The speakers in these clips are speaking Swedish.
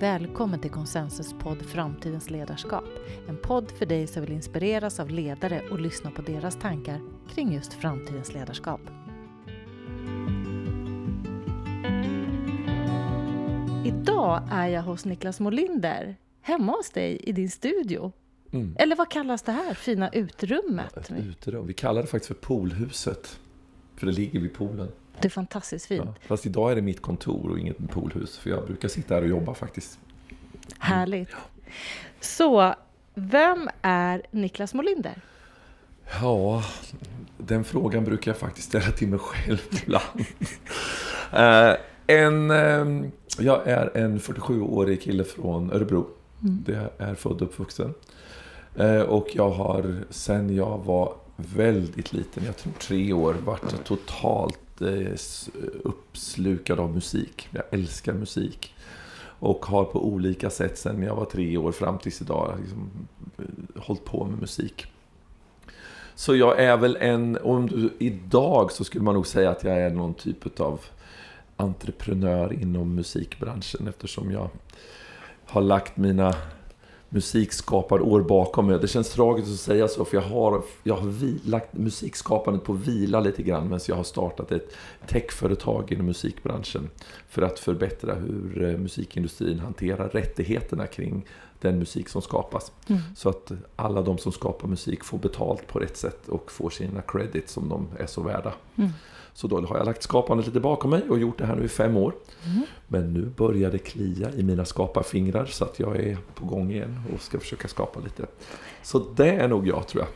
Välkommen till Konsensus podd Framtidens ledarskap. En podd för dig som vill inspireras av ledare och lyssna på deras tankar kring just framtidens ledarskap. Idag är jag hos Niklas Molinder, hemma hos dig i din studio. Mm. Eller vad kallas det här fina utrummet? Ett uterum. Vi kallar det faktiskt för poolhuset. För det ligger vid poolen. Det är fantastiskt fint. Ja, fast idag är det mitt kontor och inget poolhus. För jag brukar sitta här och jobba faktiskt. Härligt. Ja. Så, vem är Niklas Molinder? Ja, den frågan brukar jag faktiskt ställa till mig själv ibland. uh, en, uh, jag är en 47-årig kille från Örebro. Mm. Jag är född och uppvuxen. Uh, och jag har sen jag var väldigt liten, jag tror tre år, varit totalt Eh, uppslukad av musik. Jag älskar musik. Och har på olika sätt sedan jag var tre år fram tills idag liksom, eh, hållit på med musik. Så jag är väl en, om du, idag så skulle man nog säga att jag är någon typ av entreprenör inom musikbranschen eftersom jag har lagt mina musikskaparår bakom mig. Det känns tragiskt att säga så, för jag har, jag har vi, lagt musikskapandet på vila lite grann medan jag har startat ett techföretag inom musikbranschen för att förbättra hur eh, musikindustrin hanterar rättigheterna kring den musik som skapas. Mm. Så att alla de som skapar musik får betalt på rätt sätt och får sina credits som de är så värda. Mm. Så då har jag lagt skapandet lite bakom mig och gjort det här nu i fem år. Mm. Men nu börjar det klia i mina skaparfingrar så att jag är på gång igen och ska försöka skapa lite. Så det är nog jag tror jag.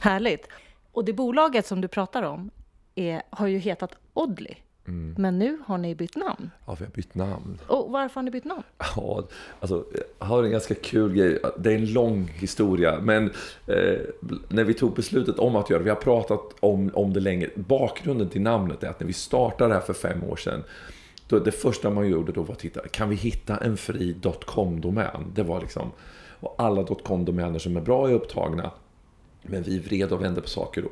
Härligt. Och det bolaget som du pratar om är, har ju hetat Oddly. Mm. Men nu har ni bytt namn. Ja, vi har bytt namn. Och varför har ni bytt namn? Ja, alltså, jag har en ganska kul grej. Det är en lång historia, men eh, när vi tog beslutet om att göra det, vi har pratat om, om det länge. Bakgrunden till namnet är att när vi startade det här för fem år sedan, då, det första man gjorde då var att titta, kan vi hitta en fri .com-domän? Det var liksom, och alla .com-domäner som är bra är upptagna. Men vi vred och vände på saker.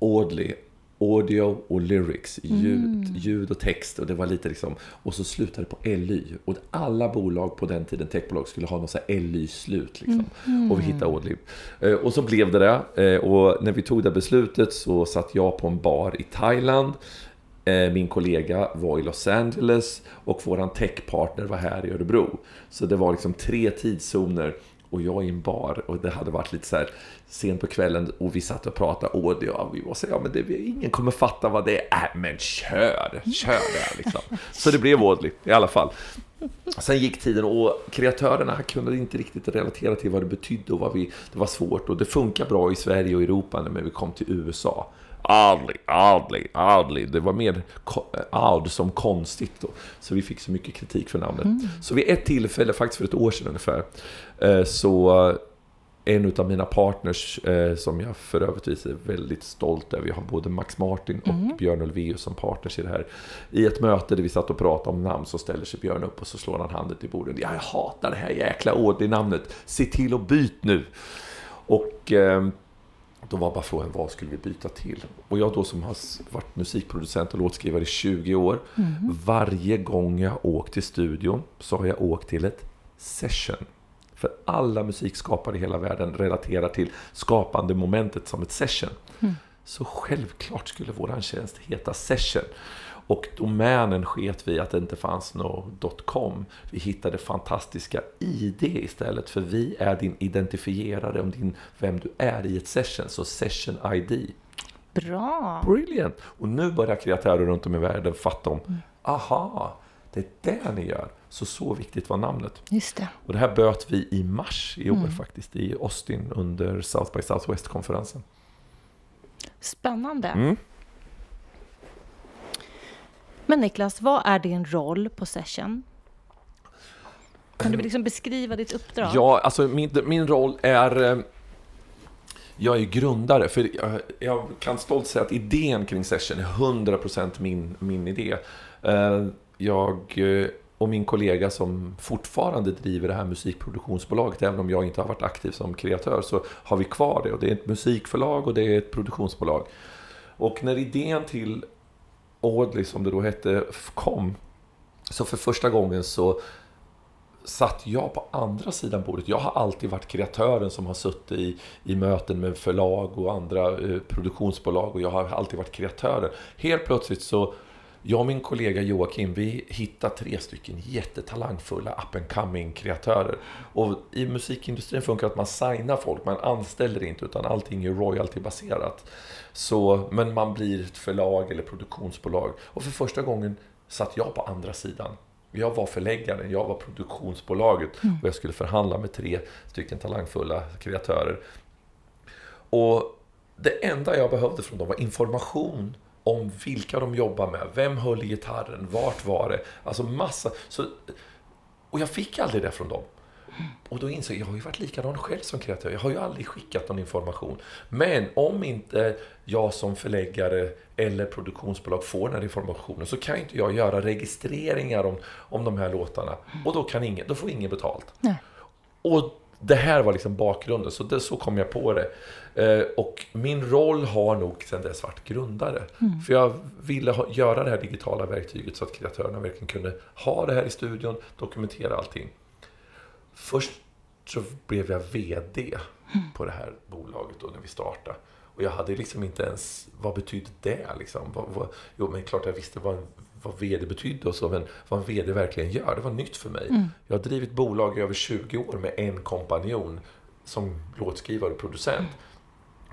Audley audio och lyrics, ljud, mm. ljud och text. Och det var lite liksom, och så slutade det på LY. Och alla bolag på den tiden, techbolag, skulle ha något så LY-slut. Liksom. Mm. Och vi hittade. Eh, och så blev det det. Eh, och när vi tog det beslutet så satt jag på en bar i Thailand. Eh, min kollega var i Los Angeles och våran techpartner var här i Örebro. Så det var liksom tre tidszoner och jag i en bar och det hade varit lite så här sent på kvällen och vi satt och pratade och det, och vi var så ja men det, ingen kommer fatta vad det är, äh, men kör, kör det liksom. Så det blev Audley i alla fall. Sen gick tiden och kreatörerna kunde inte riktigt relatera till vad det betydde och vad vi, det var svårt och det funkar bra i Sverige och Europa när vi kom till USA. Adley, Adley, Adley. Det var mer Aud som konstigt då. Så vi fick så mycket kritik för namnet. Mm. Så vid ett tillfälle, faktiskt för ett år sedan ungefär, så en av mina partners eh, som jag för övrigt är väldigt stolt över. Jag har både Max Martin och mm. Björn Ulvaeus som partners i det här. I ett möte där vi satt och pratade om namn så ställer sig Björn upp och så slår han handen i bordet. Ja, jag hatar det här jäkla Audi-namnet. Se till att byta nu. Och eh, då var bara frågan, vad skulle vi byta till? Och jag då som har varit musikproducent och låtskrivare i 20 år. Mm. Varje gång jag åkt till studion så har jag åkt till ett session. För alla musikskapare i hela världen relaterar till skapande momentet som ett session. Mm. Så självklart skulle våran tjänst heta Session. Och domänen sket vi att det inte fanns något .com. Vi hittade fantastiska ID istället, för vi är din identifierare om din, vem du är i ett session, så Session ID. Bra! Brilliant! Och nu börjar kreatörer runt om i världen fatta om, mm. aha, det är det ni gör. Så så viktigt var namnet. Just det. Och det här böt vi i mars i år mm. faktiskt, i Austin under South by Southwest-konferensen. Spännande. Mm. Men Niklas, vad är din roll på Session? Kan du liksom beskriva ditt uppdrag? Ja, alltså min, min roll är... Eh, jag är grundare, för jag, jag kan stolt säga att idén kring Session är 100% min, min idé. Eh, jag eh, och min kollega som fortfarande driver det här musikproduktionsbolaget, även om jag inte har varit aktiv som kreatör, så har vi kvar det. Och det är ett musikförlag och det är ett produktionsbolag. Och när idén till Audley, som det då hette, kom, så för första gången så satt jag på andra sidan bordet. Jag har alltid varit kreatören som har suttit i, i möten med förlag och andra eh, produktionsbolag och jag har alltid varit kreatören. Helt plötsligt så jag och min kollega Joakim, vi hittade tre stycken jättetalangfulla up and coming kreatörer. Och i musikindustrin funkar det att man signar folk, man anställer inte, utan allting är royaltybaserat. Så, men man blir ett förlag eller produktionsbolag. Och för första gången satt jag på andra sidan. Jag var förläggaren, jag var produktionsbolaget mm. och jag skulle förhandla med tre stycken talangfulla kreatörer. Och det enda jag behövde från dem var information om vilka de jobbar med. Vem höll i gitarren? Vart var det? Alltså massa. Så, och jag fick aldrig det från dem. Och då insåg jag, jag har ju varit likadan själv som kreatör. Jag har ju aldrig skickat någon information. Men om inte jag som förläggare eller produktionsbolag får den här informationen så kan inte jag göra registreringar om, om de här låtarna. Och då, kan ingen, då får ingen betalt. Nej. Och det här var liksom bakgrunden, så det, så kom jag på det. Eh, och min roll har nog sedan dess varit grundare. Mm. För jag ville ha, göra det här digitala verktyget så att kreatörerna verkligen kunde ha det här i studion, dokumentera allting. Först så blev jag VD mm. på det här bolaget då när vi startade. Och jag hade liksom inte ens, vad betydde det liksom? Vad, vad, jo men klart jag visste vad vad VD betydde och så, men vad en VD verkligen gör, det var nytt för mig. Mm. Jag har drivit bolag i över 20 år med en kompanjon som låtskrivare och producent. Mm.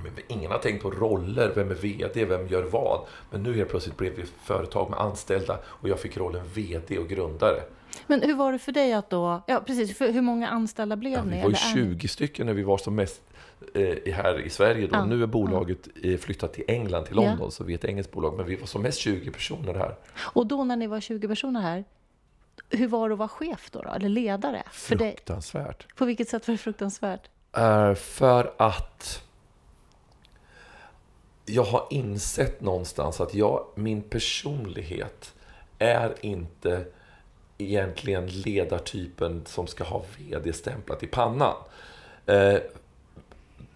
Men ingen har tänkt på roller, vem är VD, vem gör vad? Men nu helt plötsligt blev vi företag med anställda och jag fick rollen VD och grundare. Men hur var det för dig att då, ja precis, för hur många anställda blev ja, ni? Vi var ju 20 stycken när vi var som mest eh, här i Sverige då. Ja. Nu är bolaget ja. flyttat till England, till London, ja. så vi är ett engelskt bolag. Men vi var som mest 20 personer här. Och då när ni var 20 personer här, hur var det att vara chef då, då eller ledare? Fruktansvärt. För På vilket sätt var det fruktansvärt? Uh, för att jag har insett någonstans att jag, min personlighet är inte egentligen ledartypen som ska ha VD-stämplat i pannan. Eh,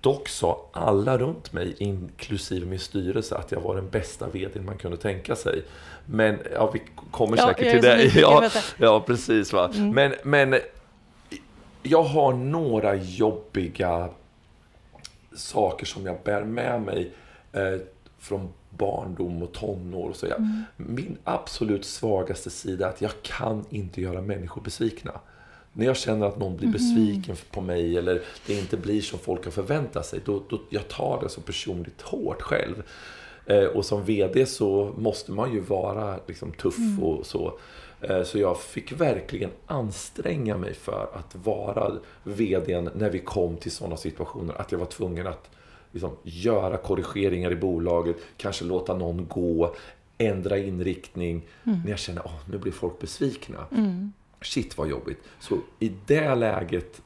dock sa alla runt mig, inklusive min styrelse, att jag var den bästa VD man kunde tänka sig. Men, ja, vi kommer ja, säkert till det. Ja, ja, precis. Va? Mm. Men, men jag har några jobbiga saker som jag bär med mig eh, från barndom och tonår. Och så. Jag, mm. Min absolut svagaste sida är att jag kan inte göra människor besvikna. När jag känner att någon blir besviken mm. på mig eller det inte blir som folk har förväntat sig, då, då jag tar det så personligt hårt själv. Eh, och som VD så måste man ju vara liksom, tuff mm. och så. Eh, så jag fick verkligen anstränga mig för att vara VD när vi kom till sådana situationer. Att jag var tvungen att liksom, göra korrigeringar i bolaget, kanske låta någon gå, ändra inriktning. Mm. När jag känner att nu blir folk besvikna. Mm. Shit vad jobbigt. Så i det läget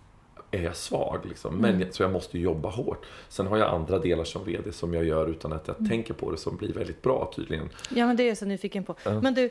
är jag svag. Liksom. Men, mm. Så jag måste jobba hårt. Sen har jag andra delar som VD som jag gör utan att jag mm. tänker på det som blir väldigt bra tydligen. Ja, men det är jag så nyfiken på. Mm. Men du,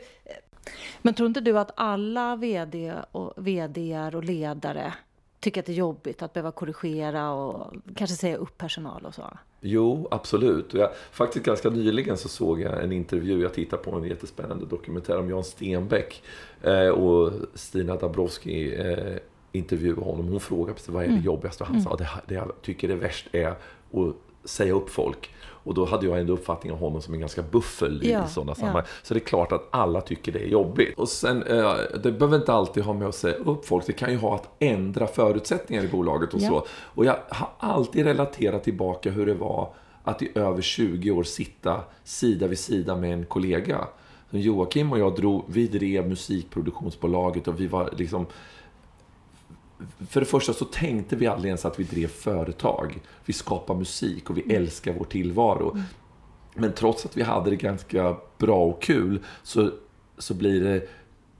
men tror inte du att alla VD och VDR och ledare tycker att det är jobbigt att behöva korrigera och kanske säga upp personal och så? Jo, absolut. Jag, faktiskt ganska nyligen så såg jag en intervju, jag tittade på en jättespännande dokumentär om Jan Stenbeck eh, och Stina Dabrowski eh, intervjuade honom. Hon frågade vad är det mm. jobbigaste och han mm. sa det, det jag tycker är värst är att säga upp folk. Och då hade jag en uppfattning om honom som en ganska buffel i ja, sådana sammanhang. Ja. Så det är klart att alla tycker det är jobbigt. Och sen, eh, det behöver inte alltid ha med att säga upp folk. Det kan ju ha att ändra förutsättningar i bolaget och ja. så. Och jag har alltid relaterat tillbaka hur det var att i över 20 år sitta sida vid sida med en kollega. Joakim och jag drog, vi drev musikproduktionsbolaget och vi var liksom för det första så tänkte vi aldrig ens att vi drev företag. Vi skapar musik och vi mm. älskar vår tillvaro. Mm. Men trots att vi hade det ganska bra och kul så, så blir det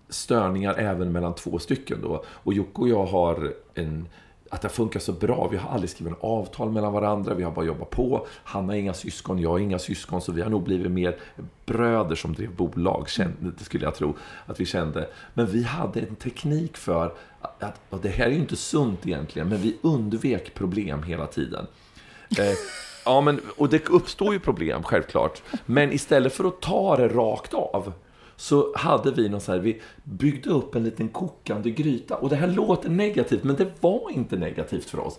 störningar även mellan två stycken då. Och Jocke och jag har en att det funkar så bra. Vi har aldrig skrivit en avtal mellan varandra, vi har bara jobbat på. Han har inga syskon, jag har inga syskon, så vi har nog blivit mer bröder som drev bolag, det skulle jag tro att vi kände. Men vi hade en teknik för att, och det här är ju inte sunt egentligen, men vi undvek problem hela tiden. Eh, ja, men, och det uppstår ju problem, självklart. Men istället för att ta det rakt av, så hade vi någon så här, vi byggde upp en liten kokande gryta. Och det här låter negativt, men det var inte negativt för oss.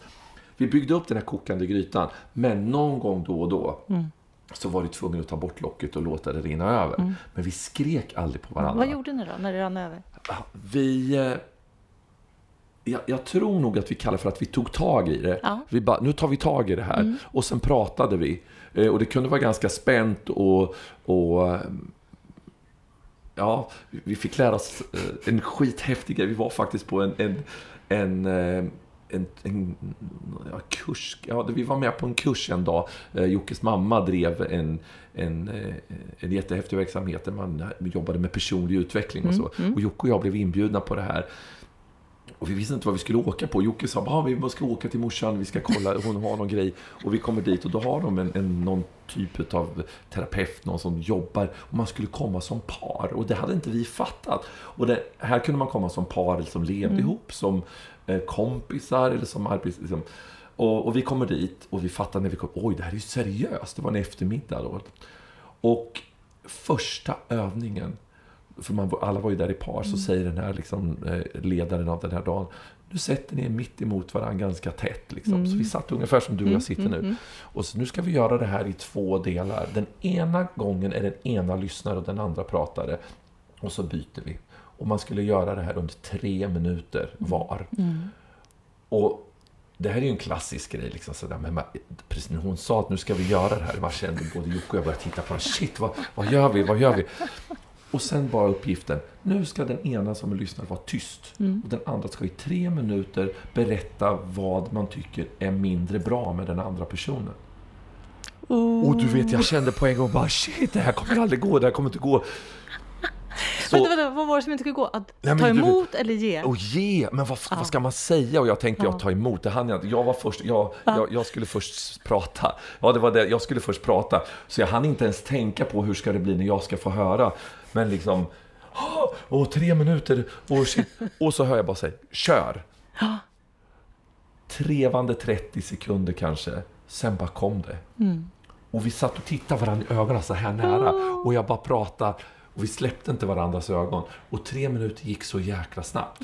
Vi byggde upp den här kokande grytan, men någon gång då och då Mm. så var det tvungen att ta bort locket och låta det rinna över. Men vi skrek aldrig på varandra. Mm. Vad gjorde ni då, när det rann över? Vi... eh, Jag, jag tror nog att vi kallar för att vi tog tag i det. Ja. Mm. Vi bara, nu tar vi tag i det här. Och sen pratade vi. Eh, Och det kunde vara ganska spänt och... och eh, ja, vi fick lära oss eh, en skithäftig grej. Vi var faktiskt på en... en, en eh, en, en ja, kurs, ja, vi var med på en kurs en dag. Eh, Jockes mamma drev en, en, en jättehäftig verksamhet där man jobbade med personlig utveckling och så. Och Jocke och jag blev inbjudna på det här. Och vi visste inte vad vi skulle åka på. Jocke sa vi ska åka till morsan, vi ska kolla, hon har någon grej. Och vi kommer dit och då har de en, en, någon typ av terapeut, någon som jobbar. Och man skulle komma som par. Och det hade inte vi fattat. Och det, här kunde man komma som par som levde ihop, som eh, kompisar eller som arbets... Liksom. Och, och vi kommer dit och vi fattar när vi kommer, oj det här är ju seriöst. Det var en eftermiddag då. Och första övningen, för man, alla var ju där i par, så säger den här liksom, eh, ledaren av den här dagen, nu sätter ni er mitt emot varandra ganska tätt. Liksom. Så vi satt ungefär som du och jag sitter nu. Och så, nu ska vi göra det här i två delar. Den ena gången är den ena lyssnare och den andra pratare. Och så byter vi. Och man skulle göra det här under tre minuter var. Och det här är ju en klassisk grej. Liksom, sådär, men man, precis när hon sa att nu ska vi göra det här, man kände både Jocke och jag började titta på varandra. Shit, vad, vad gör vi? Vad gör vi? Och sen bara uppgiften. Nu ska den ena som lyssnar vara tyst. Och den andra ska i tre minuter berätta vad man tycker är mindre bra med den andra personen. Och du vet, jag kände på en gång bara shit, det här kommer aldrig gå, det här kommer inte gå. Så- Vänta, vänta, vad var det som inte skulle gå? Att Nej, ta du- emot eller ge? Och ge, men vad, vad ska man säga? Och jag tänkte jag ta emot, det hann jag. Jag var först, jag, jag, jag skulle först prata. Ja, det var det, jag skulle först prata. Så jag hann inte ens tänka på hur ska det bli när jag ska få höra. Men liksom, åh, åh, tre minuter, åh, shit. Och så hör jag bara säga, kör! Trevande 30 sekunder kanske, sen bara kom det. Och vi satt och tittade varandra i ögonen så här nära. Och jag bara pratade. Och vi släppte inte varandras ögon. Och tre minuter gick så jäkla snabbt.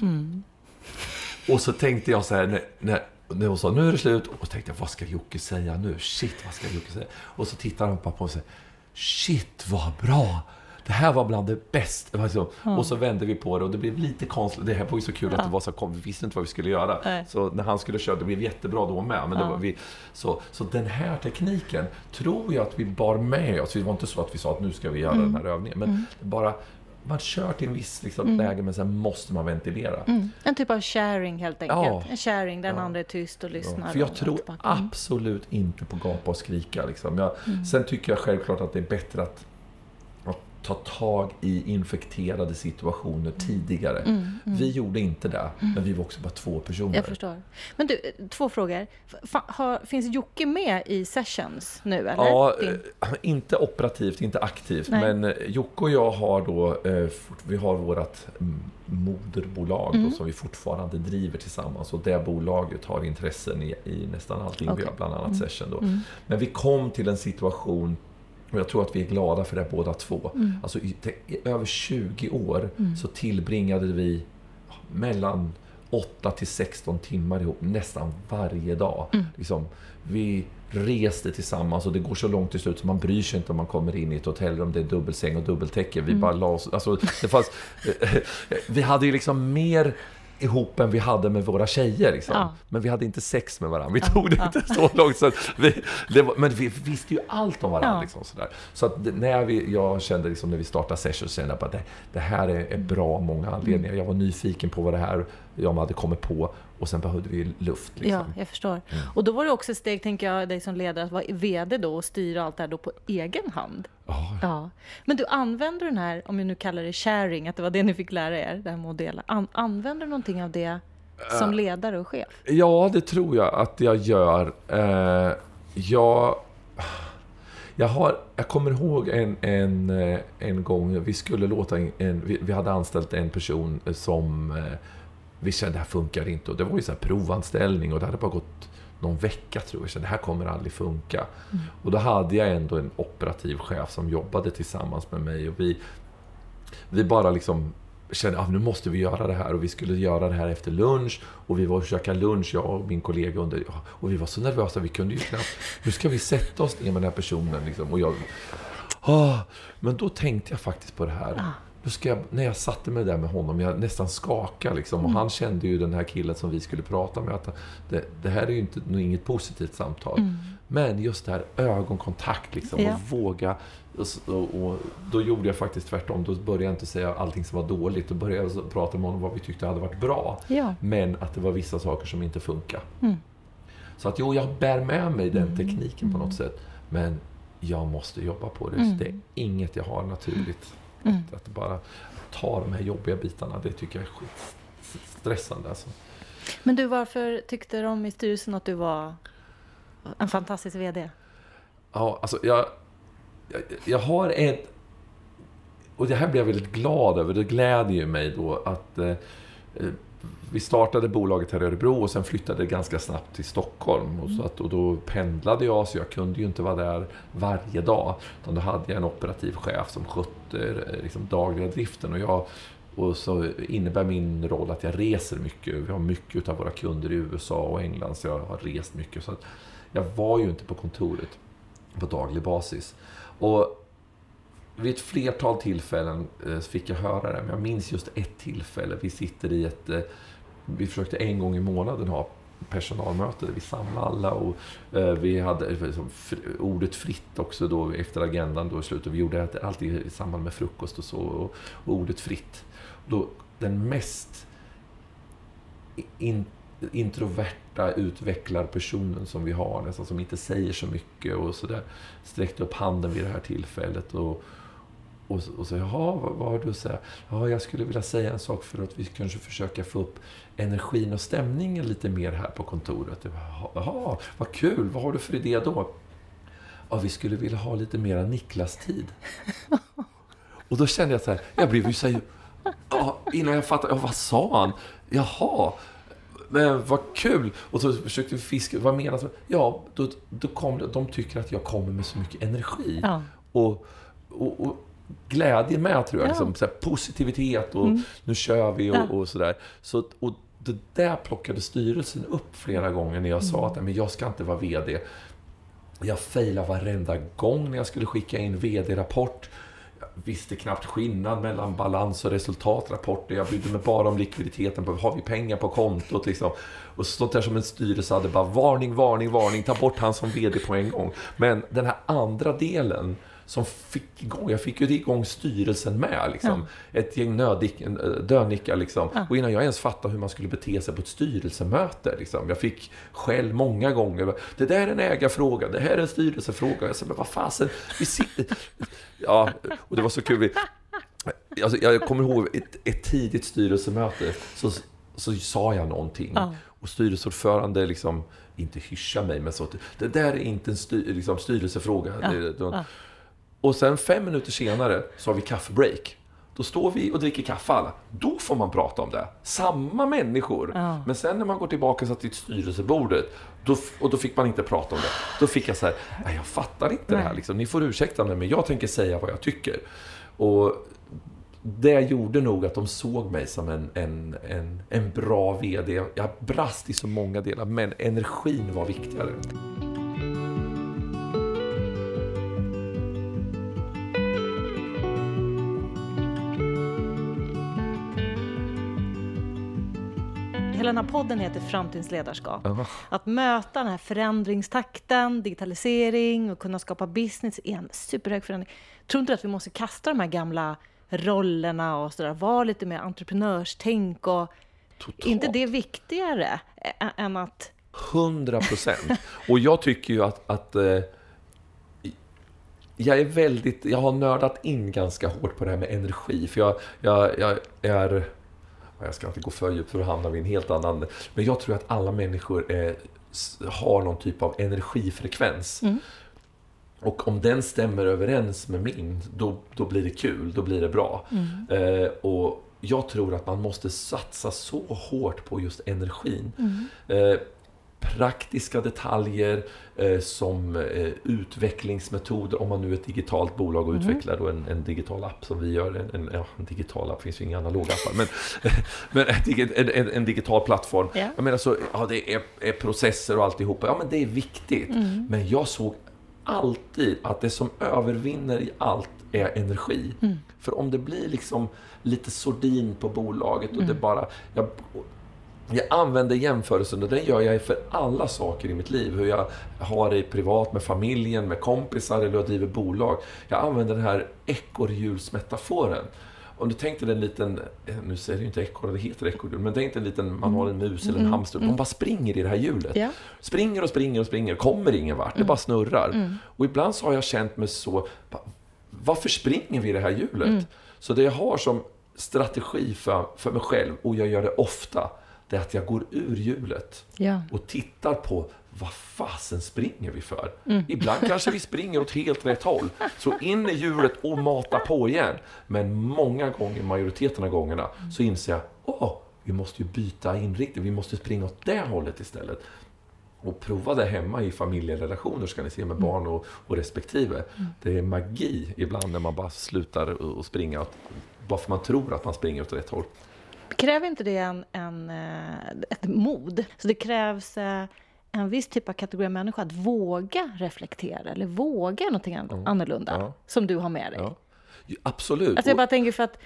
Och så tänkte jag så här, när, när, när hon sa nu är det slut. Och tänkte jag, vad ska Jocke säga nu? Shit, vad ska Jocke säga? Och så tittar han på mig och säger, shit vad bra! Det här var bland det bästa. Det var så- Och så vände vi på det och det blev lite konstigt. Det här var ju så kul att det var så kom. Vi visste inte vad vi skulle göra. Nej. Så när han skulle köra, det blev jättebra då med. Men var vi, så, så den här tekniken tror jag att vi bar med oss. Det var inte så att vi sa att nu ska vi göra den här övningen. Men bara, man kör till en viss liksom, läge men sen måste man ventilera. Mm. En typ av sharing helt enkelt. Ja. En sharing den andra är tyst och Ja, lyssnar. för jag tror. Mm. absolut inte på gapa och skrika. Liksom. Jag, Sen tycker jag självklart att det är bättre att ta tag i infekterade situationer tidigare. Vi gjorde inte det, men vi var också bara två personer. Jag förstår. Men du, två frågor. Fa- har, finns Jocke med i sessions nu eller? Ja, Din- eh, inte operativt, inte aktivt. Nej. Men eh, Jocke och jag har då, eh, vi har vårt moderbolag Mm. då, som vi fortfarande driver tillsammans. Och det bolaget har intressen i, i nästan allting vi Okej. gör, bland annat Mm. Session. Då. Men vi kom till en situation och jag tror att vi är glada för det båda två. Mm. Alltså i, i över 20 år så tillbringade vi mellan 8 till 16 timmar ihop nästan varje dag. Mm. Liksom, vi reste tillsammans och det går så långt till slut så man bryr sig inte om man kommer in i ett hotellrum, det är dubbelsäng och dubbeltäcke. Mm. Vi bara la oss, alltså, det fanns, vi hade ju liksom mer ihop än vi hade med våra tjejer. Liksom. Ja. Men vi hade inte sex med varandra. Vi tog det inte så långt. Så att vi, var, men vi visste ju allt om varandra. Ja. Liksom, sådär. Så att när vi, jag kände liksom, när vi startade Session, kände jag bara det, det här är, är bra av många anledningar. Jag var nyfiken på vad det här jag hade kommit på och sen behövde vi luft. Liksom. Ja, jag förstår. Och då var det också ett steg, tänker jag, dig som ledare att vara VD då och styra allt det här då på egen hand. Ja, Ja. Men du, använder den här, om jag nu kallar det sharing, att det var det ni fick lära er, det här med att dela. An, använder du någonting av det som ledare och chef? Ja, det tror jag att jag gör. Eh, jag, jag, har, jag kommer ihåg en, en, eh, en gång, vi skulle låta en, en vi, vi hade anställt en person som eh, vi kände, det här funkar inte. Och det var ju så här provanställning och det hade bara gått någon vecka tror jag. Det här kommer aldrig funka. Och då hade jag ändå en operativ chef som jobbade tillsammans med mig. Och vi vi bara liksom kände att ah, nu måste vi göra det här. Och vi skulle göra det här efter lunch. Och vi var och käka lunch, jag och min kollega under, och vi var så nervösa, vi kunde ju knappt, nu ska vi sätta oss ner med den här personen liksom, och jag, oh, men då tänkte jag faktiskt på det här. Då ska jag, när jag satte mig där med honom, jag nästan skakade liksom. Och mm. han kände ju den här killen som vi skulle prata med att det, det här är ju inte, inget positivt samtal. Mm. Men just det här ögonkontakt liksom, ja. och våga. Och, och, då gjorde jag faktiskt tvärtom. Då började jag inte säga allting som var dåligt. Då började jag prata med honom om vad vi tyckte hade varit bra. Ja. Men att det var vissa saker som inte funkar. Mm. Så att jo, jag bär med mig den mm. tekniken på något sätt. Men jag måste jobba på det. Mm. det är inget jag har naturligt. Mm. Att, att, bara ta de här jobbiga bitarna, det tycker jag är skitstressande. Alltså. Men du, varför tyckte de i styrelsen att du var en fantastisk VD? Ja, alltså jag, jag, jag har ett... Och det här blir jag väldigt glad över. Det gläder ju mig då att eh, vi startade bolaget här i Örebro och sen flyttade ganska snabbt till Stockholm. Och, så att, och då pendlade jag, så jag kunde ju inte vara där varje dag. Utan då hade jag en operativ chef som skötte eh, liksom, dagliga driften. Och, jag, och så innebär min roll att jag reser mycket. Vi har mycket av våra kunder i USA och England, så jag har rest mycket. Så att jag var ju inte på kontoret på daglig basis. Och vid ett flertal tillfällen eh, fick jag höra det, men jag minns just ett tillfälle. Vi sitter i ett... Eh, vi försökte en gång i månaden ha personalmöte där vi samlade alla och eh, vi hade liksom, ordet fritt också då efter agendan då i slutet. Vi gjorde det alltid i samband med frukost och så och, och ordet fritt. Då, den mest in, introverta utvecklarpersonen som vi har, nästan som inte säger så mycket och sådär, sträckte upp handen vid det här tillfället och, och, och så, jaha, vad, vad har du att säga? Ja, jag skulle vilja säga en sak för att vi kanske försöka få upp energin och stämningen lite mer här på kontoret. Jaha, vad kul, vad har du för idé då? Ja, vi skulle vilja ha lite mera Niklas-tid. Och då kände jag så här, jag blev ju så här, ja, innan jag fattade, ja, vad sa han? Jaha, men vad kul! Och så försökte vi fiska, vad menas med? Ja, då, då kom, de tycker att jag kommer med så mycket energi. Ja. Och, och, och, glädje med, tror jag. Ja. Liksom, så positivitet och mm. nu kör vi och, ja. och sådär. Så, och det där plockade styrelsen upp flera gånger när jag mm. sa att men jag ska inte vara VD. Jag failade varenda gång när jag skulle skicka in VD-rapport. Jag visste knappt skillnad mellan balans och resultatrapporter. Jag brydde mig bara om likviditeten. Har vi pengar på kontot? Liksom. Och sånt där som en styrelse hade bara varning, varning, varning. Ta bort han som VD på en gång. Men den här andra delen som fick igång, jag fick ju igång styrelsen med. Liksom. Ja. Ett gäng dönickar liksom. Ja. Och innan jag ens fattade hur man skulle bete sig på ett styrelsemöte. Liksom. Jag fick skäll många gånger. Det där är en ägarfråga, det här är en styrelsefråga. Jag sa, men vad fasen, vi sitter... Ja, och det var så kul. Alltså, jag kommer ihåg ett, ett tidigt styrelsemöte, så, så sa jag någonting. Ja. Och styrelseordförande liksom, inte hyscha mig, men så det där är inte en styr, liksom, styrelsefråga. Ja. Det, det, och sen fem minuter senare så har vi kaffebreak. Då står vi och dricker kaffe alla. Då får man prata om det. Samma människor. Ja. Men sen när man går tillbaka så till styrelsebordet då, och då fick man inte prata om det. Då fick jag så här, nej jag fattar inte Nej. det här liksom. Ni får ursäkta mig men jag tänker säga vad jag tycker. Och det gjorde nog att de såg mig som en, en, en, en bra VD. Jag brast i så många delar men energin var viktigare. Den här podden heter Framtidens ledarskap. Att möta den här förändringstakten, digitalisering och kunna skapa business är en superhög förändring. Tror inte att vi måste kasta de här gamla rollerna och sådär, vara lite mer entreprenörstänk och Totalt. inte det viktigare än att... Hundra procent. Och jag tycker ju att, att eh, jag är väldigt, jag har nördat in ganska hårt på det här med energi. För jag, jag, jag är jag ska inte gå för djupt för då hamnar vi i en helt annan... Men jag tror att alla människor är, har någon typ av energifrekvens. Mm. Och om den stämmer överens med min, då, då blir det kul, då blir det bra. Mm. Eh, och jag tror att man måste satsa så hårt på just energin. Mm. Eh, praktiska detaljer eh, som eh, utvecklingsmetoder, om man nu är ett digitalt bolag och mm. utvecklar då en, en, digital app som vi gör. En, en, ja, en digital app, finns ju inga analoga appar, men, men en, en, digital plattform. Yeah. Jag menar så, ja det är, är, processer och alltihopa, ja men det är viktigt. Mm. Men jag såg alltid att det som övervinner i allt är energi. Mm. För om det blir liksom lite sordin på bolaget och mm. det bara... Jag, jag använder jämförelsen och den gör jag för alla saker i mitt liv. Hur jag har det privat, med familjen, med kompisar eller jag driver bolag. Jag använder den här ekorrhjulsmetaforen. Om du tänkte dig en liten, nu säger det inte ekorre, det heter ekorrhjul, men tänk dig en liten, man har en mus eller en mm. hamster, de bara springer i det här hjulet. Yeah. Springer och springer och springer, kommer ingen vart, det mm. bara snurrar. Mm. Och ibland så har jag känt mig så, varför springer vi i det här hjulet? Mm. Så det jag har som strategi för, för mig själv, och jag gör det ofta, det är att jag går ur hjulet ja. och tittar på vad fasen springer vi för? Mm. Ibland kanske vi springer åt helt rätt håll. Så in i hjulet och mata på igen. Men många gånger, majoriteten av gångerna, så inser jag, åh, vi måste ju byta inriktning. Vi måste springa åt det hållet istället. Och prova det hemma i familjerelationer, ska ni se, med barn och, och respektive. Mm. Det är magi ibland när man bara slutar att springa, bara för man tror att man springer åt rätt håll. Kräver inte det en, en, eh, ett mod? Så det krävs eh, en viss typ av kategori människa att våga reflektera eller våga någonting annorlunda ja. som du har med dig. Ja. Absolut. Alltså jag bara tänker för att,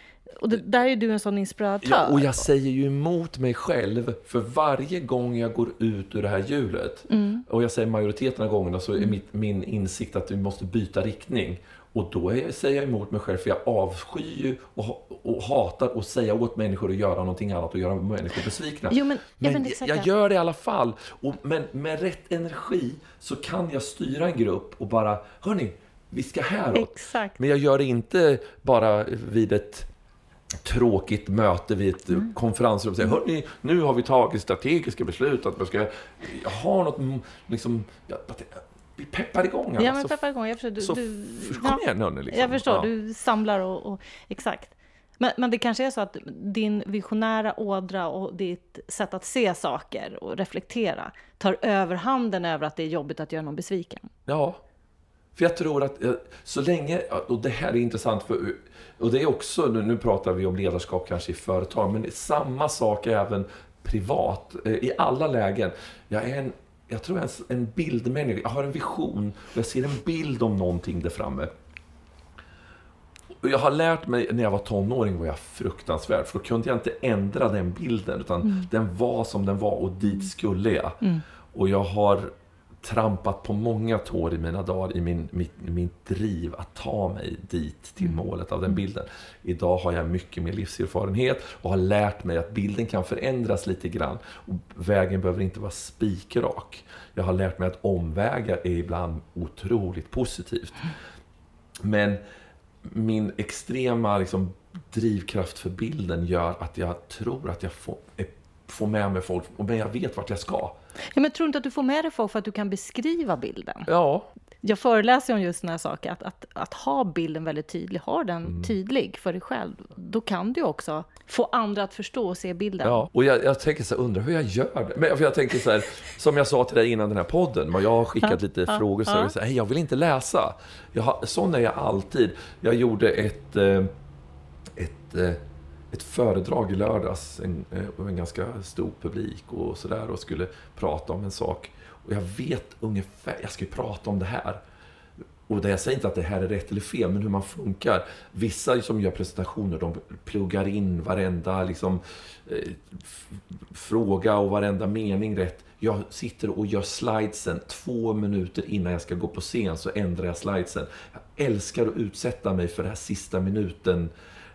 och det, där är du en sån inspiratör. Ja, och jag säger ju emot mig själv för varje gång jag går ut ur det här hjulet. Mm. Och jag säger majoriteten av gångerna så är mm. mitt, min insikt att vi måste byta riktning. Och då är, säger jag emot mig själv, för jag avskyr och, och hatar att säga åt människor att göra någonting annat och göra människor besvikna. Jo, men, men, men jag gör det i alla fall. Och, men med rätt energi så kan jag styra en grupp och bara, hörni, vi ska häråt. Exakt. Men jag gör det inte bara vid ett tråkigt möte vid ett mm. konferensrum och säger Hörni, nu har vi tagit strategiska beslut att man ska ha något, liksom, peppar igång. Ja, men alltså, peppar igång. Jag förstår. Du, så du, kom igen nu liksom. Jag förstår, ja. du samlar och, och exakt. Men, men, det kanske är så att din visionära ådra och ditt sätt att se saker och reflektera tar överhanden över att det är jobbigt att göra någon besviken. Ja, för jag tror att eh, så länge, och det här är intressant, för, och det är också, nu pratar vi om ledarskap kanske i företag, men samma sak även privat, eh, i alla lägen. Jag är en jag tror jag är en bildmänniska. Jag har en vision. Jag ser en bild om någonting där framme. Och jag har lärt mig, när jag var tonåring var jag fruktansvärd, för då kunde jag inte ändra den bilden, utan mm. den var som den var och dit skulle jag. Mm. Och jag har trampat på många tår i mina dagar i min, mitt, mitt driv att ta mig dit till mm. målet av den mm. bilden. Idag har jag mycket mer livserfarenhet och har lärt mig att bilden kan förändras lite grann. Och vägen behöver inte vara spikrak. Jag har lärt mig att omvägar är ibland otroligt positivt. Men min extrema liksom, drivkraft för bilden gör att jag tror att jag får, får med mig folk, men jag vet vart jag ska. Ja, men tror du inte att du får med dig folk för att du kan beskriva bilden? Ja. Jag föreläser om just sådana här saker, att, att, att ha bilden väldigt tydlig, ha den mm. tydlig för dig själv. Då kan du också få andra att förstå och se bilden. Ja, och jag, jag tänker så här, undrar hur jag gör det? Men för jag tänker så här, som jag sa till dig innan den här podden, jag har skickat lite ja, frågor, så ja. jag, så här, jag vill inte läsa. Jag har, sån är jag alltid. Jag gjorde ett, eh, ett eh, ett föredrag i lördags, en, eh, en ganska stor publik och sådär och skulle prata om en sak. Och jag vet ungefär, jag ska ju prata om det här. Och det, jag säger inte att det här är rätt eller fel, men hur man funkar. Vissa som gör presentationer, de pluggar in varenda liksom, eh, fråga och varenda mening rätt. Jag sitter och gör slidesen två minuter innan jag ska gå på scen, så ändrar jag slidesen. Jag älskar att utsätta mig för den här sista minuten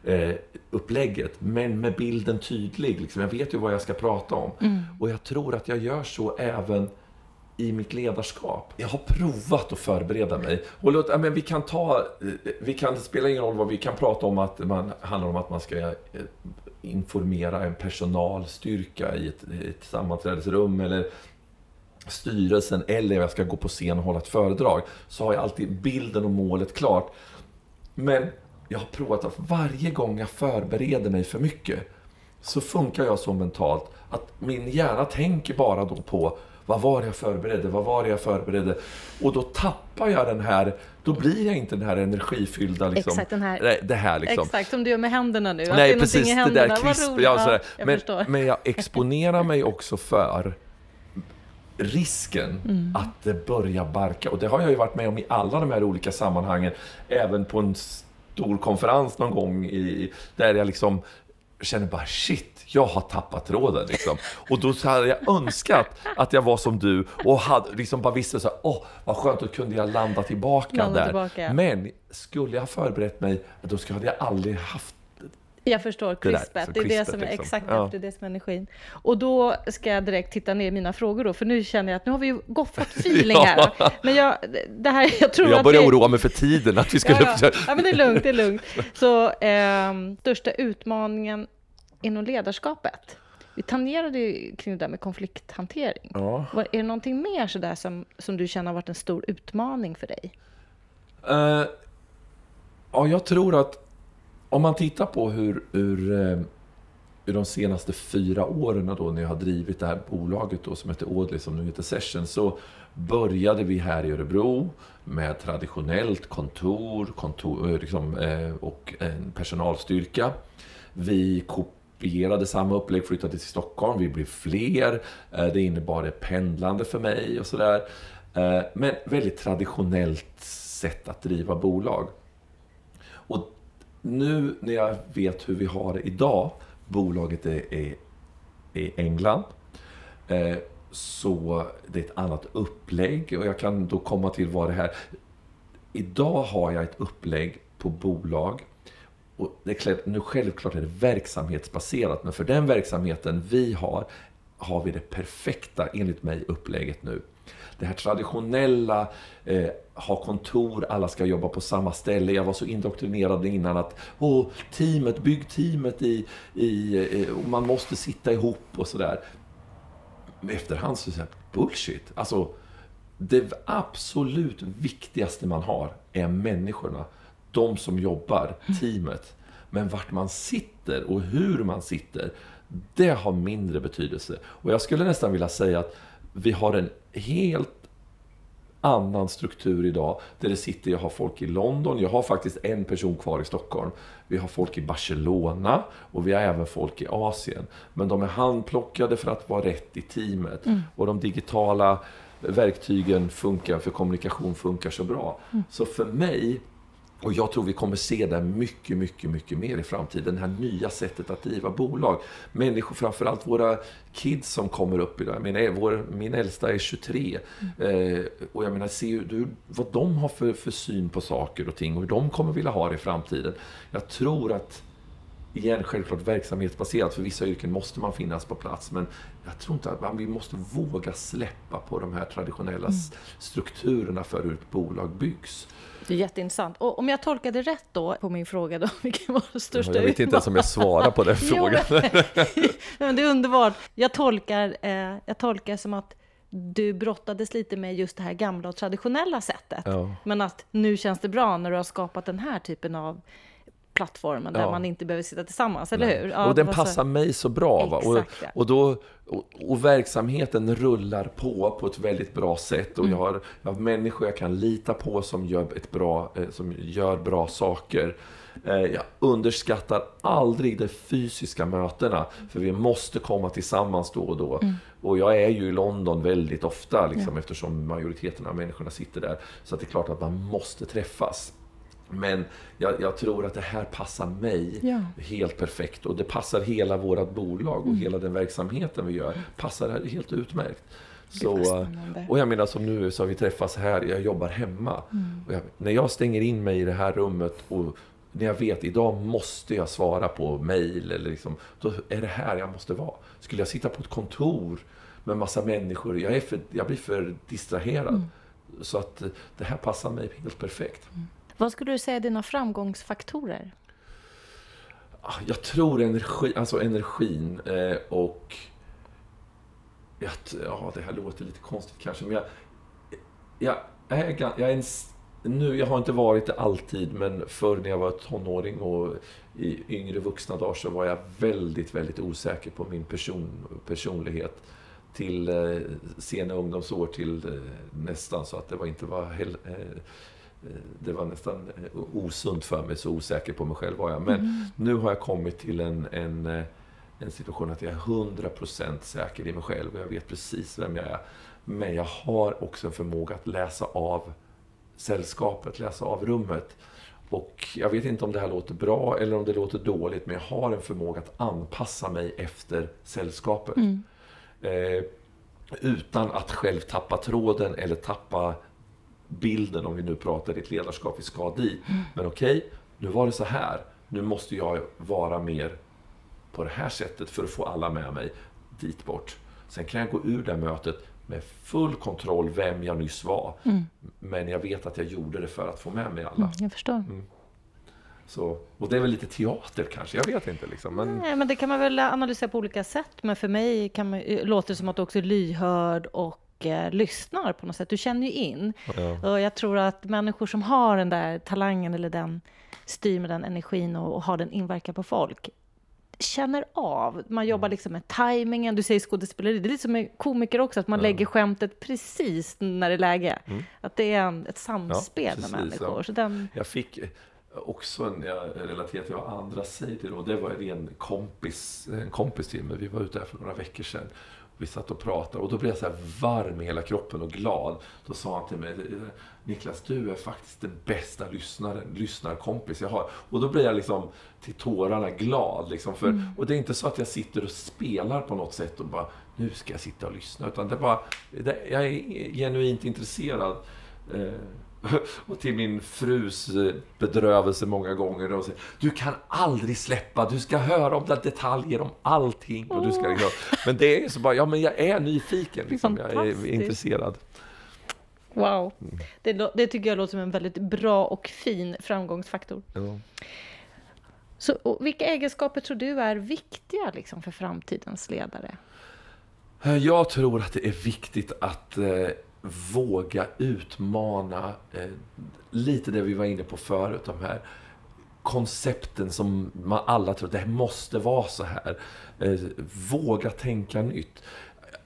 eh, upplägget, men med bilden tydlig. Liksom. Jag vet ju vad jag ska prata om. Mm. Och jag tror att jag gör så även i mitt ledarskap. Jag har provat att förbereda mig. Och låt, men vi kan ta, eh, vi kan, det spelar ingen roll vad vi kan prata om att man handlar om att man ska eh, informera en personalstyrka i ett, ett sammanträdesrum eller styrelsen eller jag ska gå på scen och hålla ett föredrag. Så har jag alltid bilden och målet klart. Men jag har provat att varje gång jag förbereder mig för mycket så funkar jag så mentalt att min hjärna tänker bara då på vad var det jag förberedde? Vad var det jag förberedde? Och då tappar jag den här, då blir jag inte den här energifyllda liksom. Exakt, den här, det här liksom. Exakt, som du gör med händerna nu. Nej, det precis. Det där krisp, ja, sådär. jag men, förstår. men jag exponerar mig också för risken Mm. att det börjar barka. Och det har jag ju varit med om i alla de här olika sammanhangen. Även på en stor konferens någon gång i, där jag liksom känner bara shit, jag har tappat tråden liksom. Och då hade jag önskat att jag var som du och hade, liksom bara visste så här, åh vad skönt, då kunde jag landa tillbaka Landa där. tillbaka. Men skulle jag ha förberett mig, då skulle hade jag aldrig haft Jag förstår, Det där, så Det, är det som är liksom. exakt Ja. det är det som är energin. Och då ska jag direkt titta ner i mina frågor då, för nu känner jag att nu har vi ju gått fått feeling här. Men jag, det här, jag tror Jag att börjar vi, oroa mig för tiden, att vi skulle... Ja, ja. ja, men det är lugnt, det är lugnt. Så ehm, största utmaningen inom ledarskapet? Vi tangerade ju kring det där med konflikthantering. Ja. Var, är det någonting mer sådär som, som du känner har varit en stor utmaning för dig? Eh, ja, jag tror att om man tittar på hur, hur, eh, hur de senaste fyra åren då, när jag har drivit det här bolaget då, som heter Audley, som nu heter Session, så började vi här i Örebro med traditionellt kontor, kontor eh, liksom, eh, och en personalstyrka. Vi kopierade samma upplägg, flyttade till Stockholm, vi blev fler. Det innebar ett pendlande för mig och sådär. Men väldigt traditionellt sätt att driva bolag. Och nu när jag vet hur vi har det idag, bolaget är, är, är England, eh, så det är ett annat upplägg och jag kan då komma till vad det här... Idag har jag ett upplägg på bolag och det är klart, nu självklart är det verksamhetsbaserat, men för den verksamheten vi har, har vi det perfekta, enligt mig, upplägget nu. Det här traditionella, eh, ha kontor, alla ska jobba på samma ställe. Jag var så indoktrinerad innan att Åh, teamet, bygg teamet i, i eh, och man måste sitta ihop och sådär. Men efterhand så säger jag, bullshit. Alltså, det absolut viktigaste man har är människorna. De som jobbar, teamet. Men vart man sitter och hur man sitter, det har mindre betydelse. Och jag skulle nästan vilja säga att vi har en helt annan struktur idag. Där det sitter, jag har folk i London, jag har faktiskt en person kvar i Stockholm. Vi har folk i Barcelona och vi har även folk i Asien. Men de är handplockade för att vara rätt i teamet. Och de digitala verktygen funkar, för kommunikation funkar så bra. Så för mig, och jag tror vi kommer se det mycket, mycket, mycket mer i framtiden. Det här nya sättet att driva bolag. Människor, framförallt våra kids som kommer upp idag. Jag menar, vår, min äldsta är 23. Eh, och jag menar, se du, vad de har för, för syn på saker och ting och hur de kommer vilja ha det i framtiden. Jag tror att Igen, självklart verksamhetsbaserat. För vissa yrken måste man finnas på plats. Men jag tror inte att man, vi måste våga släppa på de här traditionella s- strukturerna för hur ett bolag byggs. Det är jätteintressant. Och om jag tolkade rätt då på min fråga då, vilken var den största Jag vet inte ens om jag svarar på den Jo, frågan. Nej, men det är underbart. Jag tolkar, eh, jag tolkar som att du brottades lite med just det här gamla och traditionella sättet. Ja. Men att nu känns det bra när du har skapat den här typen av plattformen där Ja. man inte behöver sitta tillsammans, eller hur? Ja, och den var så- passar mig så bra. Va? Och, Exakt, ja. och, då, och, och verksamheten rullar på på ett väldigt bra sätt. Och Mm. jag, har, jag har människor jag kan lita på som gör, ett bra, eh, som gör bra saker. Eh, Jag underskattar aldrig de fysiska mötena, för vi måste komma tillsammans då och då. Mm. Och jag är ju i London väldigt ofta, liksom, eftersom majoriteten av människorna sitter där. Så det är klart att man måste träffas. Men jag, jag tror att det här passar mig Ja. helt perfekt och det passar hela vårt bolag och hela den verksamheten vi gör. Passar här helt utmärkt. Så, och jag menar som nu så har vi träffats här, jag jobbar hemma. Och jag, när jag stänger in mig i det här rummet och när jag vet idag måste jag svara på mail eller liksom, då är det här jag måste vara. Skulle jag sitta på ett kontor med massa människor, jag, är för, jag blir för distraherad. Så att det här passar mig helt perfekt. Vad skulle du säga är dina framgångsfaktorer? Ah, jag tror energi, alltså energin eh, och... Ja, det här låter lite konstigt kanske, men jag... Jag är, jag är en, nu, jag har inte varit det alltid, men förr när jag var tonåring och i yngre vuxna dagar så var jag väldigt, väldigt osäker på min person, personlighet. till eh, sena ungdomsår till eh, nästan så att det var inte var hel, eh det var nästan eh, osunt för mig, så osäker på mig själv var jag. Men mm. nu har jag kommit till en, en, eh, en situation att jag är 100% säker i mig själv och jag vet precis vem jag är. Men jag har också en förmåga att läsa av sällskapet, läsa av rummet. Och jag vet inte om det här låter bra eller om det låter dåligt, men jag har en förmåga att anpassa mig efter sällskapet. Mm. Eh, utan att själv tappa tråden eller tappa bilden, om vi nu pratar ditt ledarskap, vi ska dit. Mm. Men okej, okay, nu var det så här. Nu måste jag vara mer på det här sättet för att få alla med mig dit bort. Sen kan jag gå ur det mötet med full kontroll vem jag nyss var. Mm. Men jag vet att jag gjorde det för att få med mig alla. Mm, jag förstår. Mm. Så, och det är väl lite teater kanske, jag vet inte. Liksom, men... Nej, men det kan man väl analysera på olika sätt. Men för mig kan man, låter det som att du också är lyhörd och eh, lyssnar på något sätt. Du känner ju in. Ja. Och jag tror att människor som har den där talangen eller den styr med den energin och, och har den inverkan på folk känner av. Man jobbar mm. liksom med tajmingen. Du säger skådespeleri. Det är lite som med komiker också, att man ja. lägger skämtet precis när det är läge. Mm. Att det är en, ett samspel ja, precis, med människor. Ja. Så den... Jag fick också en, jag relaterar till vad andra säger till det, det var en kompis, en kompis till mig. Vi var ute här för några veckor sedan. Vi satt och pratade och då blev jag så här varm i hela kroppen och glad. Då sa han till mig, Niklas du är faktiskt den bästa lyssnaren, lyssnarkompis jag har. Och då blir jag liksom till tårarna glad. Liksom, för, mm. Och det är inte så att jag sitter och spelar på något sätt och bara, nu ska jag sitta och lyssna. Utan det bara, det, jag är genuint intresserad. Eh, och till min frus eh, bedrövelse många gånger. Och säger, du kan aldrig släppa, du ska höra om detaljer om allting. Och du ska liksom, men det är så bara, ja men jag är nyfiken. Liksom. Jag är intresserad. Wow. Mm. Det, det, tycker jag låter som en väldigt bra och fin framgångsfaktor. Ja. Så, vilka egenskaper tror du är viktiga liksom, för framtidens ledare? Eh, jag tror att det är viktigt att eh, våga utmana eh, lite det vi var inne på förut. De här koncepten som man alla tror, det måste vara så här. Eh, våga tänka nytt.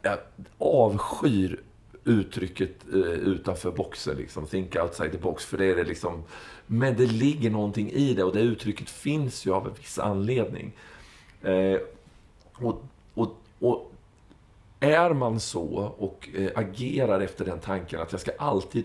Jag avskyr uttrycket eh, utanför boxen, liksom, think outside the box, för det är det liksom, men det ligger någonting i det och det uttrycket finns ju av en viss anledning. Eh, och, och, och är man så och eh, agerar efter den tanken att jag ska alltid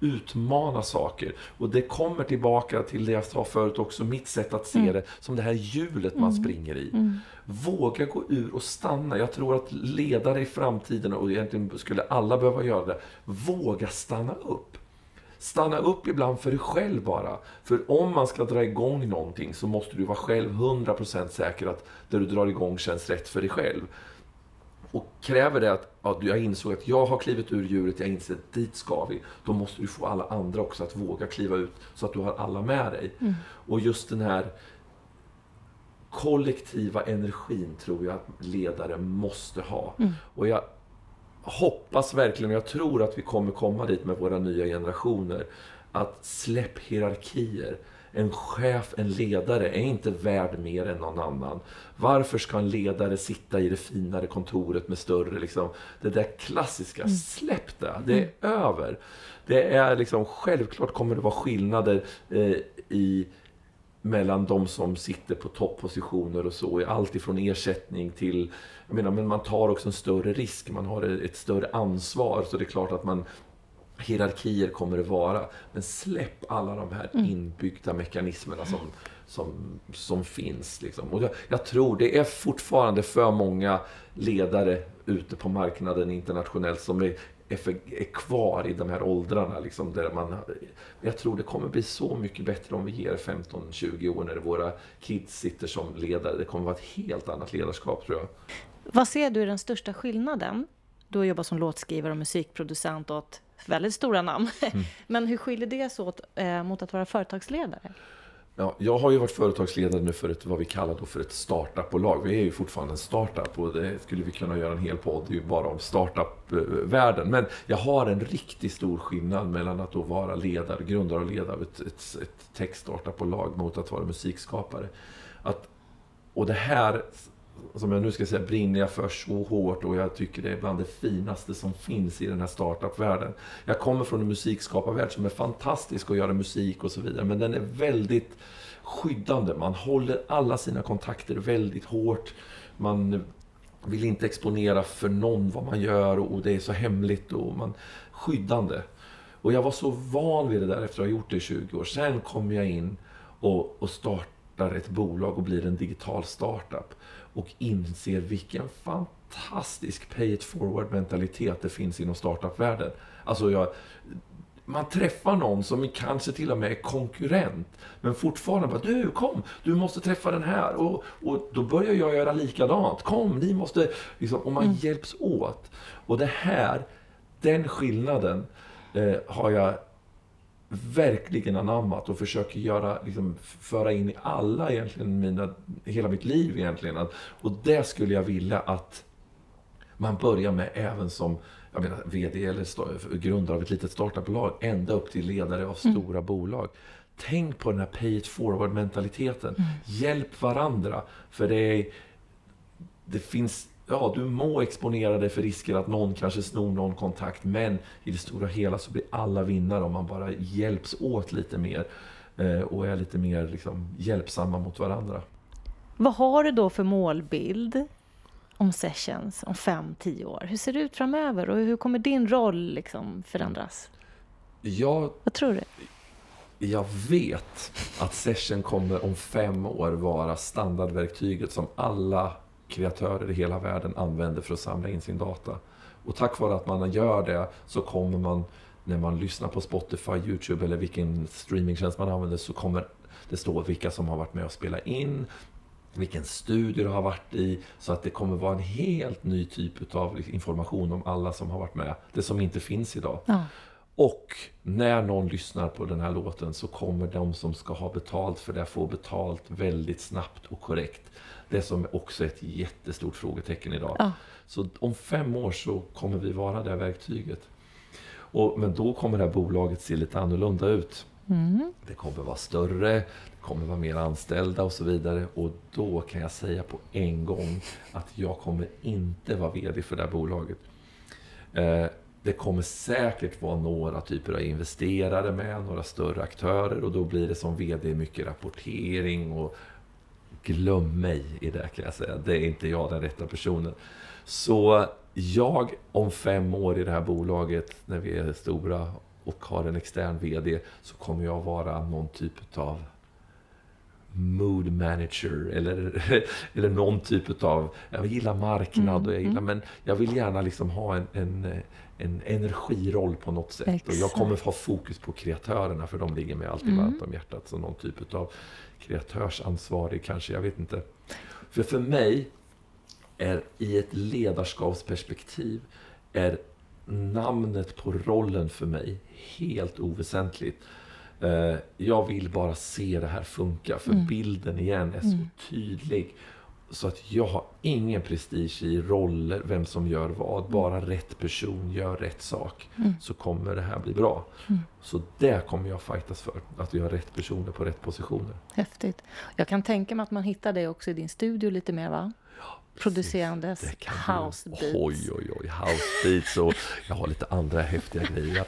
utmana saker. Och det kommer tillbaka till det jag sa förut också, mitt sätt att se mm. det som det här hjulet man mm. springer i. Mm. Våga gå ur och stanna. Jag tror att ledare i framtiden, och egentligen skulle alla behöva göra det, våga stanna upp. Stanna upp ibland för dig själv bara. För om man ska dra igång någonting så måste du vara själv 100% säker att det du drar igång känns rätt för dig själv. Och kräver det att ja, jag insåg att jag har klivit ur djuret, jag inser att dit ska vi. Då måste du få alla andra också att våga kliva ut så att du har alla med dig. Mm. Och just den här kollektiva energin tror jag att ledare måste ha. Mm. Och jag hoppas verkligen, och jag tror att vi kommer komma dit med våra nya generationer, att släpp hierarkier. En chef, en ledare, är inte värd mer än någon annan. Varför ska en ledare sitta i det finare kontoret med större, liksom, det där klassiska, mm. släpp det, det är mm. över. Det är liksom, självklart kommer det vara skillnader eh, i mellan de som sitter på topppositioner och så, allt ifrån ersättning till, jag menar, men man tar också en större risk, man har ett större ansvar, så det är klart att man hierarkier kommer det vara. Men släpp alla de här mm. inbyggda mekanismerna som, som, som finns. Liksom. Och jag, jag, tror det är fortfarande för många ledare ute på marknaden internationellt som är, är, för, är kvar i de här åldrarna. Liksom, där man, jag tror det kommer bli så mycket bättre om vi ger 15-20 år när våra kids sitter som ledare. Det kommer vara ett helt annat ledarskap tror jag. Vad ser du är den största skillnaden? Du har jobbat som låtskrivare och musikproducent åt väldigt stora namn. Mm. Men hur skiljer det sig åt eh, mot att vara företagsledare? Ja, jag har ju varit företagsledare nu för ett, vad vi kallar då för ett startupbolag. Vi är ju fortfarande en startup och det skulle vi kunna göra en hel podd ju bara om startup-världen. Men jag har en riktigt stor skillnad mellan att då vara ledare, grundare och ledare av ett, ett, ett tech-startupbolag mot att vara musikskapare. Att, och det här som jag nu ska säga, brinner jag för så hårt och jag tycker det är bland det finaste som finns i den här startup-världen. Jag kommer från en musikskaparvärld som är fantastisk att göra musik och så vidare, men den är väldigt skyddande. Man håller alla sina kontakter väldigt hårt. Man vill inte exponera för någon vad man gör och det är så hemligt och man skyddande. Och jag var så van vid det där efter att ha gjort det i 20 år. Sen kom jag in och, och startar ett bolag och blir en digital startup och inser vilken fantastisk pay it forward mentalitet det finns inom startup-världen. Alltså jag, man träffar någon som kanske till och med är konkurrent, men fortfarande bara du kom, du måste träffa den här. Och, och då börjar jag göra likadant. Kom, ni måste... Liksom, och man mm. hjälps åt. Och det här, den skillnaden eh, har jag verkligen anammat och försöker göra, liksom, föra in i alla egentligen, mina, hela mitt liv egentligen. Och det skulle jag vilja att man börjar med även som jag menar, VD eller grundare av ett litet startupbolag, ända upp till ledare av mm. stora mm. bolag. Tänk på den här pay it forward-mentaliteten. Mm. Hjälp varandra. För det, är, det finns ja, du må exponera dig för risker att någon kanske snor någon kontakt, men i det stora hela så blir alla vinnare om man bara hjälps åt lite mer eh, och är lite mer liksom, hjälpsamma mot varandra. Vad har du då för målbild om Sessions om fem, tio år? Hur ser det ut framöver och hur kommer din roll liksom förändras? Jag, Vad tror du? Jag vet att Session kommer om fem år vara standardverktyget som alla kreatörer i hela världen använder för att samla in sin data. Och tack vare att man gör det så kommer man, när man lyssnar på Spotify, YouTube eller vilken streamingtjänst man använder, så kommer det stå vilka som har varit med och spelat in, vilken studie du har varit i, så att det kommer vara en helt ny typ av information om alla som har varit med. Det som inte finns idag. Ja. Och när någon lyssnar på den här låten så kommer de som ska ha betalt för det få betalt väldigt snabbt och korrekt. Det som också är ett jättestort frågetecken idag. Ja. Så om fem år så kommer vi vara det verktyget. Och, men då kommer det här bolaget se lite annorlunda ut. Mm. Det kommer vara större, det kommer vara mer anställda och så vidare. Och då kan jag säga på en gång att jag kommer inte vara VD för det här bolaget. Eh, det kommer säkert vara några typer av investerare med, några större aktörer och då blir det som VD mycket rapportering och glöm mig i det kan jag säga. Det är inte jag den rätta personen. Så jag om fem år i det här bolaget, när vi är stora och har en extern VD, så kommer jag vara någon typ av mood manager eller, eller någon typ av, jag gillar marknad mm, och jag gillar, mm. men jag vill gärna liksom ha en, en, en energiroll på något sätt. Exakt. Och jag kommer ha fokus på kreatörerna för de ligger mig alltid mm. varmt om hjärtat. Så någon typ av kreatörsansvarig kanske, jag vet inte. För för mig är i ett ledarskapsperspektiv är namnet på rollen för mig helt oväsentligt. Eh, jag vill bara se det här funka, för mm. bilden igen är så mm. tydlig. Så att jag har ingen prestige i roller, vem som gör vad. Mm. Bara rätt person gör rätt sak. Mm. Så kommer det här bli bra. Mm. Så det kommer jag fightas för. Att vi har rätt personer på rätt positioner. Häftigt. Jag kan tänka mig att man hittar det också i din studio lite mer va? Producerandes house beats. Oj, oj, oj. House beats och jag har lite andra häftiga grejer.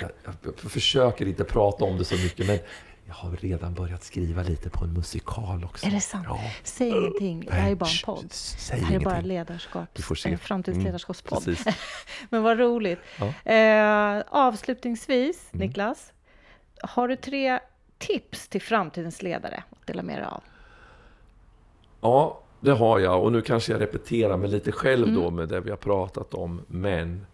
Jag, jag, jag försöker inte prata om det så mycket men jag har redan börjat skriva lite på en musikal också. Är det sant? Ja. Säg ingenting. Det här är bara en podd. Säg det här ingenting. är bara ledarskap. Du får se. En framtidsledarskapspodd. Mm, Men vad roligt. Ja. Eh, avslutningsvis, mm. Niklas. Har du tre tips till framtidens ledare att dela med dig av? Ja, det har jag. Och nu kanske jag repeterar mig lite själv mm. då med det vi har pratat om. Men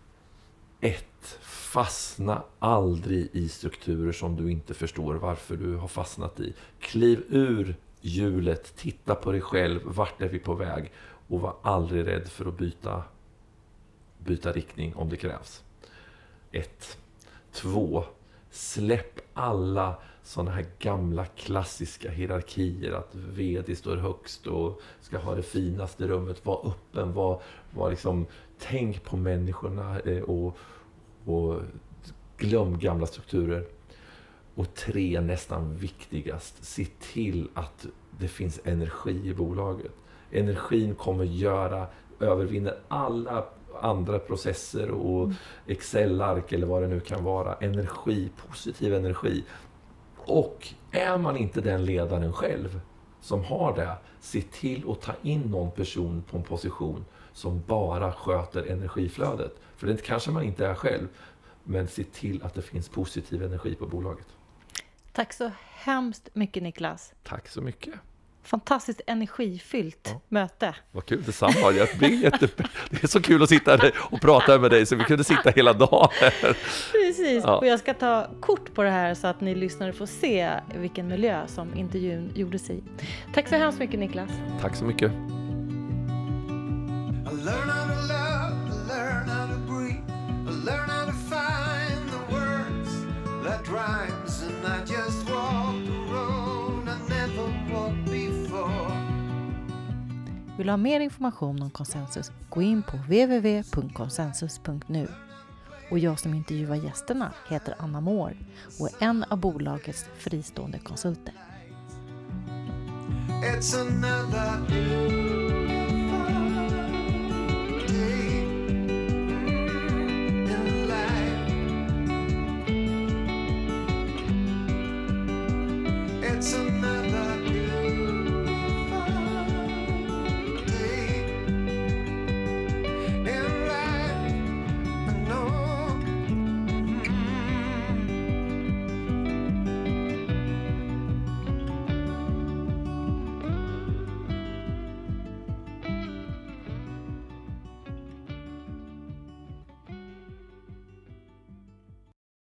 ett, fastna aldrig i strukturer som du inte förstår varför du har fastnat i. Kliv ur hjulet, titta på dig själv, vart är vi på väg? Och var aldrig rädd för att byta, byta riktning om det krävs. Ett. Två. Släpp alla sådana här gamla klassiska hierarkier. Att VD står högst och ska ha det finaste rummet. Var öppen, var, var liksom, tänk på människorna eh, och, och glöm gamla strukturer. Och tre, nästan viktigast, se till att det finns energi i bolaget. Energin kommer göra, övervinner alla andra processer och mm. Excel-ark eller vad det nu kan vara. Energi, positiv energi. Och är man inte den ledaren själv som har det, se till att ta in någon person på en position som bara sköter energiflödet. För det kanske man inte är själv, men se till att det finns positiv energi på bolaget. Tack så hemskt mycket Niklas. Tack så mycket. Fantastiskt energifyllt ja. möte. Vad kul, detsamma. Jag blir jätte... Det är så kul att sitta här och prata med dig så vi kunde sitta hela dagen. Precis, ja. och jag ska ta kort på det här så att ni lyssnare får se vilken miljö som intervjun gjordes i. Tack så hemskt mycket Niklas. Tack så mycket. Vill du ha mer information om konsensus, gå in på www.konsensus.nu. Och jag som intervjuar gästerna heter Anna Mår och är en av bolagets fristående konsulter. It's It's